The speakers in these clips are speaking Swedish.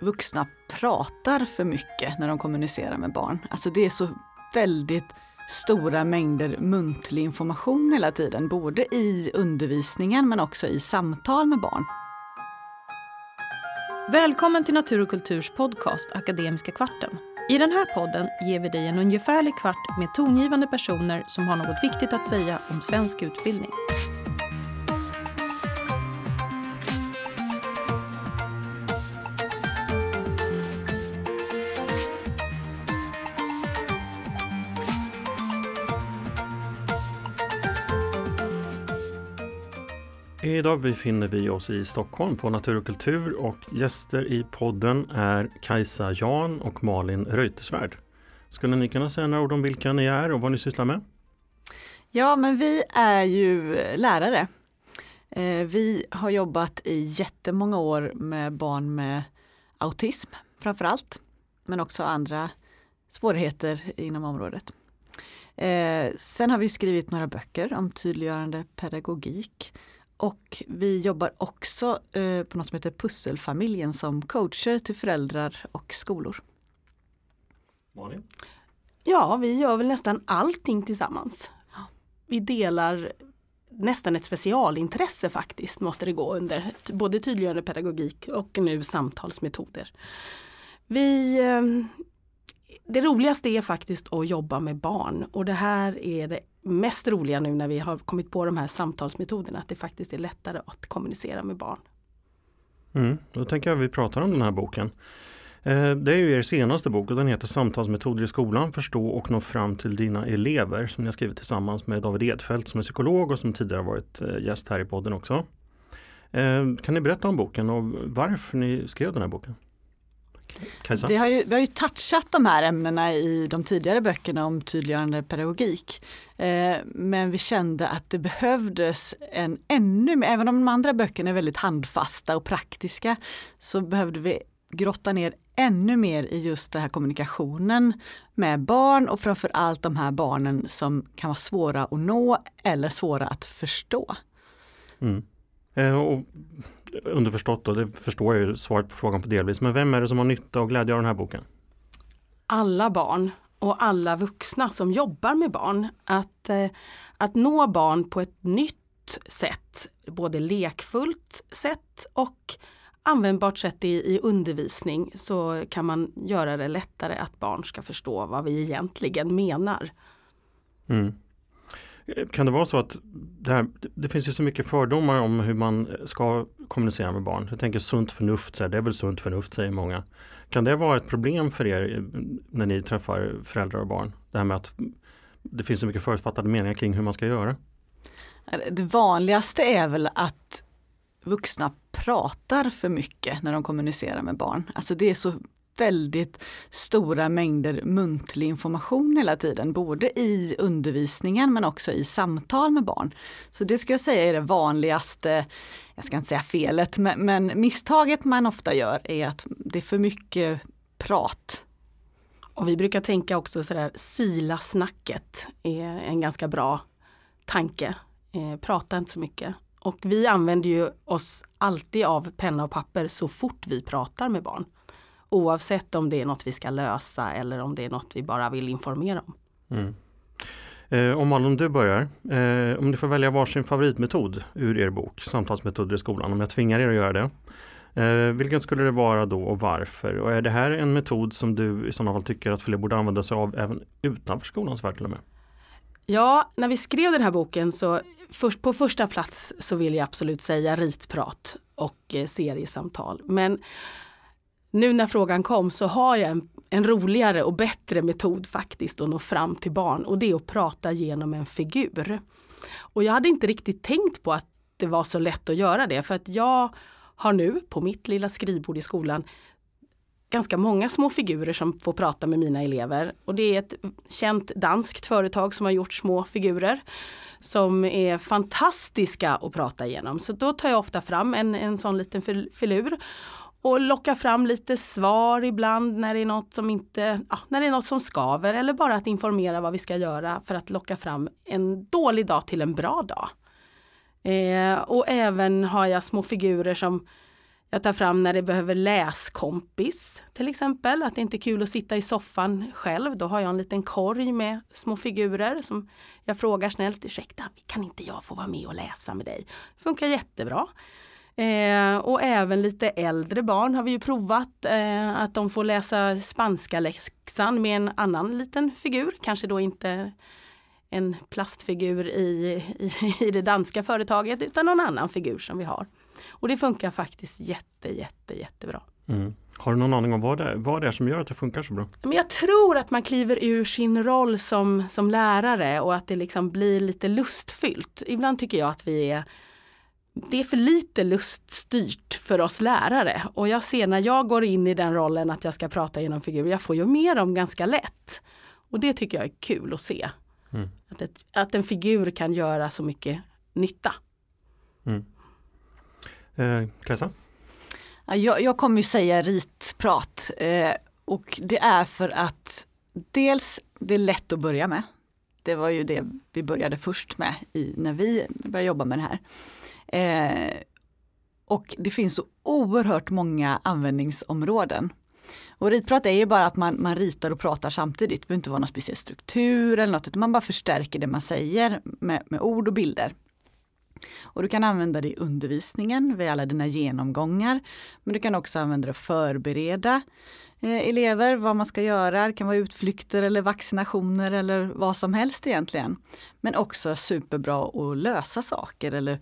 vuxna pratar för mycket när de kommunicerar med barn. Alltså det är så väldigt stora mängder muntlig information hela tiden, både i undervisningen men också i samtal med barn. Välkommen till Natur och kulturs podcast Akademiska kvarten. I den här podden ger vi dig en ungefärlig kvart med tongivande personer som har något viktigt att säga om svensk utbildning. Idag befinner vi oss i Stockholm på Natur och kultur och gäster i podden är Kajsa Jan och Malin Reuterswärd. Skulle ni kunna säga några ord om vilka ni är och vad ni sysslar med? Ja, men vi är ju lärare. Eh, vi har jobbat i jättemånga år med barn med autism framför allt, men också andra svårigheter inom området. Eh, sen har vi skrivit några böcker om tydliggörande pedagogik och vi jobbar också eh, på något som heter Pusselfamiljen som coacher till föräldrar och skolor. Malin? Ja, vi gör väl nästan allting tillsammans. Vi delar nästan ett specialintresse faktiskt, måste det gå under. Både tydliggörande pedagogik och nu samtalsmetoder. Vi, eh, det roligaste är faktiskt att jobba med barn och det här är det mest roliga nu när vi har kommit på de här samtalsmetoderna, att det faktiskt är lättare att kommunicera med barn. Mm, då tänker jag att vi pratar om den här boken. Eh, det är ju er senaste bok och den heter Samtalsmetoder i skolan, förstå och nå fram till dina elever som ni har skrivit tillsammans med David Edfeldt som är psykolog och som tidigare varit eh, gäst här i podden också. Eh, kan ni berätta om boken och varför ni skrev den här boken? Kajsa? Vi har, ju, vi har ju touchat de här ämnena i de tidigare böckerna om tydliggörande pedagogik. Eh, men vi kände att det behövdes en ännu mer, även om de andra böckerna är väldigt handfasta och praktiska, så behövde vi grotta ner ännu mer i just den här kommunikationen med barn och framförallt de här barnen som kan vara svåra att nå eller svåra att förstå. Mm. Eh, och underförstått, och det förstår jag ju svaret på frågan på delvis, men vem är det som har nytta och glädje av den här boken? Alla barn och alla vuxna som jobbar med barn. Att, eh, att nå barn på ett nytt sätt, både lekfullt sätt och användbart sätt i, i undervisning så kan man göra det lättare att barn ska förstå vad vi egentligen menar. Mm. Kan det vara så att det, här, det finns ju så mycket fördomar om hur man ska kommunicera med barn. Jag tänker sunt förnuft, det är väl sunt förnuft säger många. Kan det vara ett problem för er eh, när ni träffar föräldrar och barn? Det här med att det finns så mycket förutfattade meningar kring hur man ska göra. Det vanligaste är väl att vuxna pratar för mycket när de kommunicerar med barn. Alltså det är så väldigt stora mängder muntlig information hela tiden, både i undervisningen men också i samtal med barn. Så det ska jag säga är det vanligaste, jag ska inte säga felet, men, men misstaget man ofta gör är att det är för mycket prat. Och vi brukar tänka också sådär, sila snacket är en ganska bra tanke. Eh, prata inte så mycket. Och vi använder ju oss alltid av penna och papper så fort vi pratar med barn. Oavsett om det är något vi ska lösa eller om det är något vi bara vill informera om. Mm. Eh, om Malin, du börjar. Eh, om du får välja varsin favoritmetod ur er bok Samtalsmetoder i skolan, om jag tvingar er att göra det. Eh, vilken skulle det vara då och varför? Och är det här en metod som du i sådana fall tycker att fler borde använda sig av även utanför skolans värld till och med? Ja, när vi skrev den här boken så först på första plats så vill jag absolut säga ritprat och eh, seriesamtal. Men nu när frågan kom så har jag en, en, roligare och bättre metod faktiskt att nå fram till barn och det är att prata genom en figur. Och jag hade inte riktigt tänkt på att det var så lätt att göra det för att jag har nu på mitt lilla skrivbord i skolan ganska många små figurer som får prata med mina elever. Och det är ett känt danskt företag som har gjort små figurer som är fantastiska att prata igenom. Så då tar jag ofta fram en, en sån liten filur och locka fram lite svar ibland när det är något som inte, ja, när det är något som skaver eller bara att informera vad vi ska göra för att locka fram en dålig dag till en bra dag. Eh, och även har jag små figurer som Jag tar fram när det behöver läskompis till exempel, att det inte är kul att sitta i soffan själv. Då har jag en liten korg med små figurer som jag frågar snällt, ursäkta, kan inte jag få vara med och läsa med dig? Funkar jättebra. Eh, och även lite äldre barn har vi ju provat eh, att de får läsa spanska läxan med en annan liten figur, kanske då inte en plastfigur i, i, i det danska företaget utan någon annan figur som vi har. Och det funkar faktiskt jätte, jätte, jättebra. Mm. Har du någon aning om vad det, är, vad det är som gör att det funkar så bra? Men jag tror att man kliver ur sin roll som, som lärare och att det liksom blir lite lustfyllt. Ibland tycker jag att vi är det är för lite luststyrt för oss lärare och jag ser när jag går in i den rollen att jag ska prata genom figurer, jag får ju med dem ganska lätt. Och det tycker jag är kul att se. Mm. Att, ett, att en figur kan göra så mycket nytta. Mm. Eh, Kajsa? Jag, jag kommer ju säga ritprat eh, och det är för att dels det är lätt att börja med. Det var ju det vi började först med i, när vi började jobba med det här. Eh, och det finns så oerhört många användningsområden. Och ritprat är ju bara att man, man ritar och pratar samtidigt. Det behöver inte vara någon speciell struktur eller något, utan man bara förstärker det man säger med, med ord och bilder. Och du kan använda det i undervisningen vid alla dina genomgångar. Men du kan också använda det för att förbereda eh, elever vad man ska göra. Det kan vara utflykter eller vaccinationer eller vad som helst egentligen. Men också superbra att lösa saker eller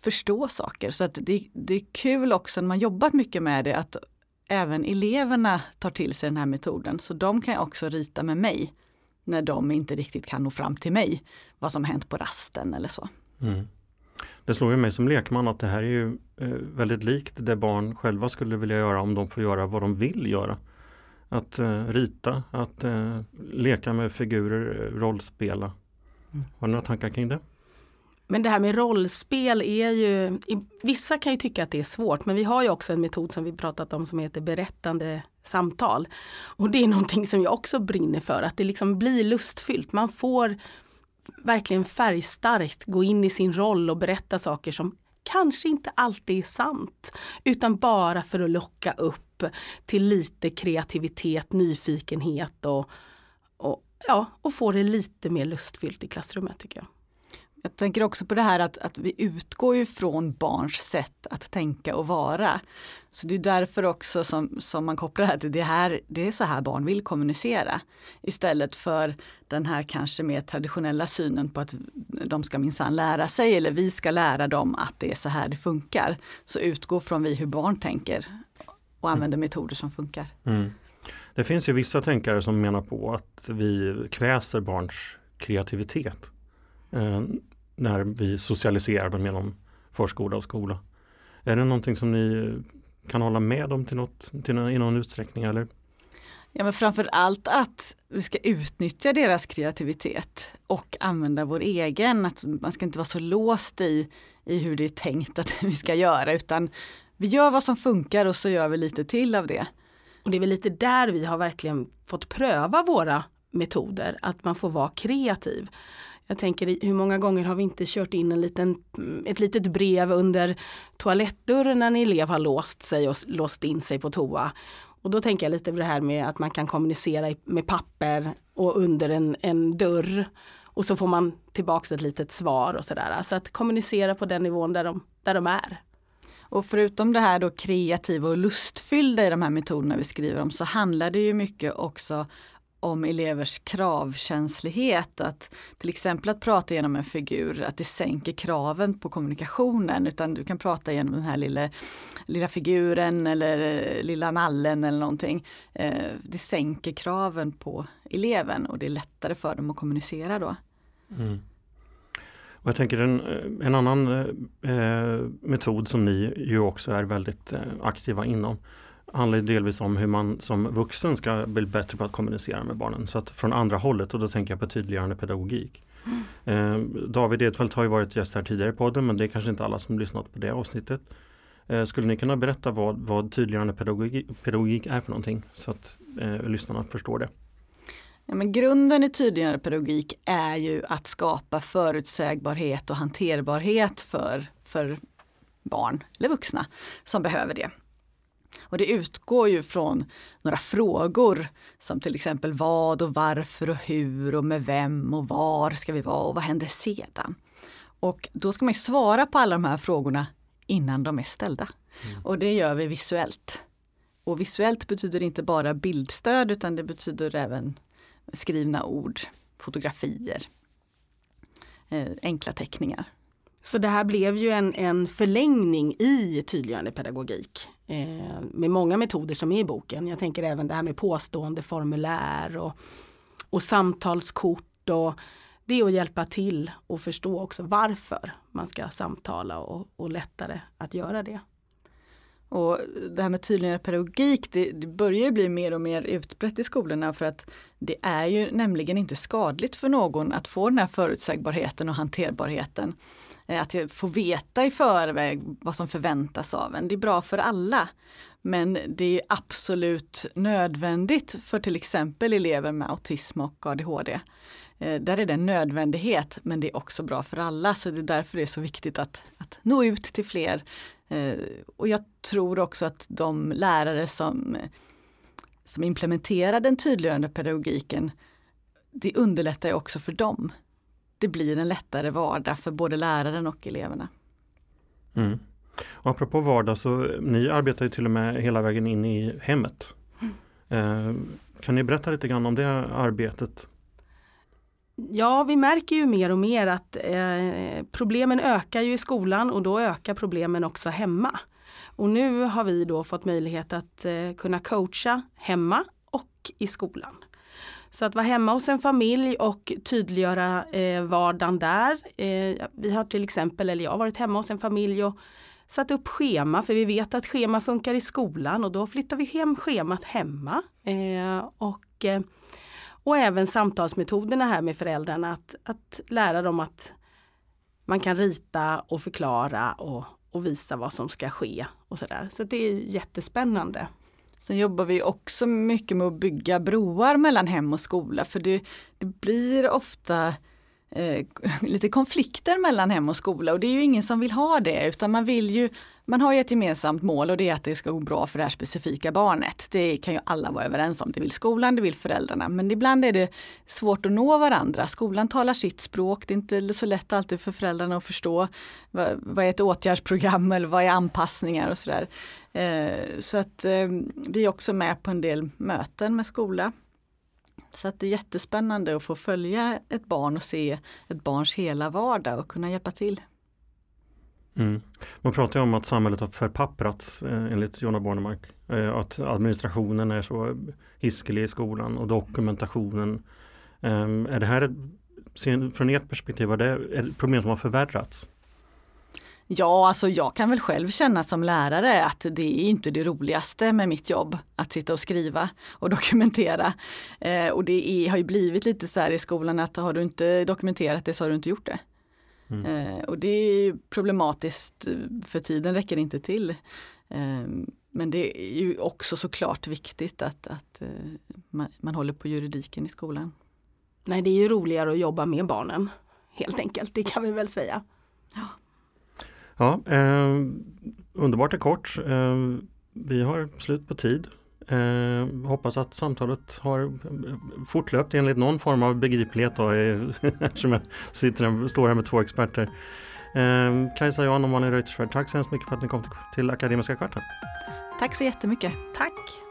förstå saker. Så att det, det är kul också när man jobbat mycket med det att även eleverna tar till sig den här metoden. Så de kan också rita med mig när de inte riktigt kan nå fram till mig. Vad som hänt på rasten eller så. Mm. Det slår ju mig som lekman att det här är ju eh, väldigt likt det barn själva skulle vilja göra om de får göra vad de vill göra. Att eh, rita, att eh, leka med figurer, rollspela. Mm. Har du några tankar kring det? Men det här med rollspel är ju, vissa kan ju tycka att det är svårt men vi har ju också en metod som vi pratat om som heter berättande samtal. Och det är någonting som jag också brinner för, att det liksom blir lustfyllt. Man får verkligen färgstarkt gå in i sin roll och berätta saker som kanske inte alltid är sant. Utan bara för att locka upp till lite kreativitet, nyfikenhet och, och, ja, och få det lite mer lustfyllt i klassrummet tycker jag. Jag tänker också på det här att, att vi utgår ju från barns sätt att tänka och vara. Så det är därför också som, som man kopplar det här till det här, det är så här barn vill kommunicera. Istället för den här kanske mer traditionella synen på att de ska minsann lära sig eller vi ska lära dem att det är så här det funkar. Så utgå från vi hur barn tänker och använder mm. metoder som funkar. Mm. Det finns ju vissa tänkare som menar på att vi kväser barns kreativitet. När vi socialiserar dem genom förskola och skola. Är det någonting som ni kan hålla med om till något, till någon, i någon utsträckning? Eller? Ja men framför allt att vi ska utnyttja deras kreativitet och använda vår egen. Att man ska inte vara så låst i, i hur det är tänkt att vi ska göra utan vi gör vad som funkar och så gör vi lite till av det. Och det är väl lite där vi har verkligen fått pröva våra metoder, att man får vara kreativ. Jag tänker hur många gånger har vi inte kört in en liten, ett litet brev under toalettdörren när en elev har låst sig och låst in sig på toa. Och då tänker jag lite på det här med att man kan kommunicera med papper och under en, en dörr. Och så får man tillbaks ett litet svar och sådär. Alltså att kommunicera på den nivån där de, där de är. Och förutom det här då kreativa och lustfyllda i de här metoderna vi skriver om så handlar det ju mycket också om elevers kravkänslighet. Att till exempel att prata genom en figur, att det sänker kraven på kommunikationen. Utan du kan prata genom den här lilla, lilla figuren eller eh, lilla nallen eller någonting. Eh, det sänker kraven på eleven och det är lättare för dem att kommunicera då. Mm. Och jag tänker en, eh, en annan eh, eh, metod som ni ju också är väldigt eh, aktiva inom handlar delvis om hur man som vuxen ska bli bättre på att kommunicera med barnen. Så att från andra hållet och då tänker jag på tydliggörande pedagogik. Mm. Eh, David Edfeldt har ju varit gäst här tidigare i podden men det är kanske inte alla som lyssnat på det avsnittet. Eh, skulle ni kunna berätta vad, vad tydliggörande pedagogik, pedagogik är för någonting så att eh, lyssnarna förstår det? Ja, men grunden i tydliggörande pedagogik är ju att skapa förutsägbarhet och hanterbarhet för, för barn eller vuxna som behöver det. Och det utgår ju från några frågor som till exempel vad och varför och hur och med vem och var ska vi vara och vad händer sedan? Och då ska man svara på alla de här frågorna innan de är ställda. Mm. Och det gör vi visuellt. Och visuellt betyder inte bara bildstöd utan det betyder även skrivna ord, fotografier, eh, enkla teckningar. Så det här blev ju en, en förlängning i tydliggörande pedagogik eh, med många metoder som är i boken. Jag tänker även det här med påstående formulär och, och samtalskort och det är att hjälpa till och förstå också varför man ska samtala och, och lättare att göra det. Och det här med tydligare pedagogik, det, det, börjar bli mer och mer utbrett i skolorna för att det är ju nämligen inte skadligt för någon att få den här förutsägbarheten och hanterbarheten. Eh, att få veta i förväg vad som förväntas av en. Det är bra för alla. Men det är absolut nödvändigt för till exempel elever med autism och ADHD. Eh, där är det en nödvändighet men det är också bra för alla så det är därför det är så viktigt att, att nå ut till fler. Eh, och jag tror också att de lärare som, som implementerar den tydliggörande pedagogiken, det underlättar också för dem det blir en lättare vardag för både läraren och eleverna. Mm. Och apropå vardag så ni arbetar ju till och med hela vägen in i hemmet. Mm. Eh, kan ni berätta lite grann om det arbetet? Ja, vi märker ju mer och mer att eh, problemen ökar ju i skolan och då ökar problemen också hemma. Och nu har vi då fått möjlighet att eh, kunna coacha hemma och i skolan. Så att vara hemma hos en familj och tydliggöra eh, vardagen där. Eh, vi har till exempel, eller jag har varit hemma hos en familj och satt upp schema för vi vet att schema funkar i skolan och då flyttar vi hem schemat hemma. Eh, och, eh, och även samtalsmetoderna här med föräldrarna att, att lära dem att man kan rita och förklara och, och visa vad som ska ske och sådär. Så det är jättespännande. Sen jobbar vi också mycket med att bygga broar mellan hem och skola för det, det blir ofta eh, lite konflikter mellan hem och skola och det är ju ingen som vill ha det utan man vill ju man har ju ett gemensamt mål och det är att det ska gå bra för det här specifika barnet. Det kan ju alla vara överens om. Det vill skolan, det vill föräldrarna. Men ibland är det svårt att nå varandra. Skolan talar sitt språk. Det är inte så lätt alltid för föräldrarna att förstå vad, är ett åtgärdsprogram eller vad är anpassningar och sådär. Eh, så att eh, vi är också med på en del möten med skola. Så att det är jättespännande att få följa ett barn och se ett barns hela vardag och kunna hjälpa till. Mm. Man pratar om att samhället har förpapprats eh, enligt Jonna Bornemark. Eh, att administrationen är så hiskelig i skolan och dokumentationen. Eh, är det här, från ert perspektiv, är det ett problem som har förvärrats? Ja, alltså jag kan väl själv känna som lärare att det är inte det roligaste med mitt jobb att sitta och skriva och dokumentera. Eh, och det är, har ju blivit lite så här i skolan att har du inte dokumenterat det så har du inte gjort det. Mm. Eh, och det är problematiskt för tiden räcker inte till. Eh, men det är ju också såklart viktigt att, att eh, man, man, håller på juridiken i skolan. Nej, det är ju roligare att jobba med barnen helt enkelt, det kan vi väl säga. Ja, ja eh, underbart är kort. Eh, vi har slut på tid. Eh, hoppas att samtalet har fortlöpt enligt någon form av begriplighet då, eftersom jag sitter, står här med två experter. Eh, Kajsa Johan och Malin Reuterswärd, tack så hemskt mycket för att ni kom till, till Akademiska kvarten. Tack så jättemycket. Tack.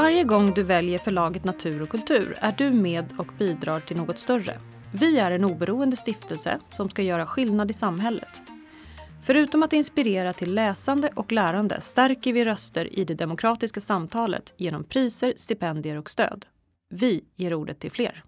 Varje gång du väljer förlaget Natur och kultur är du med och bidrar till något större. Vi är en oberoende stiftelse som ska göra skillnad i samhället. Förutom att inspirera till läsande och lärande stärker vi röster i det demokratiska samtalet genom priser, stipendier och stöd. Vi ger ordet till fler.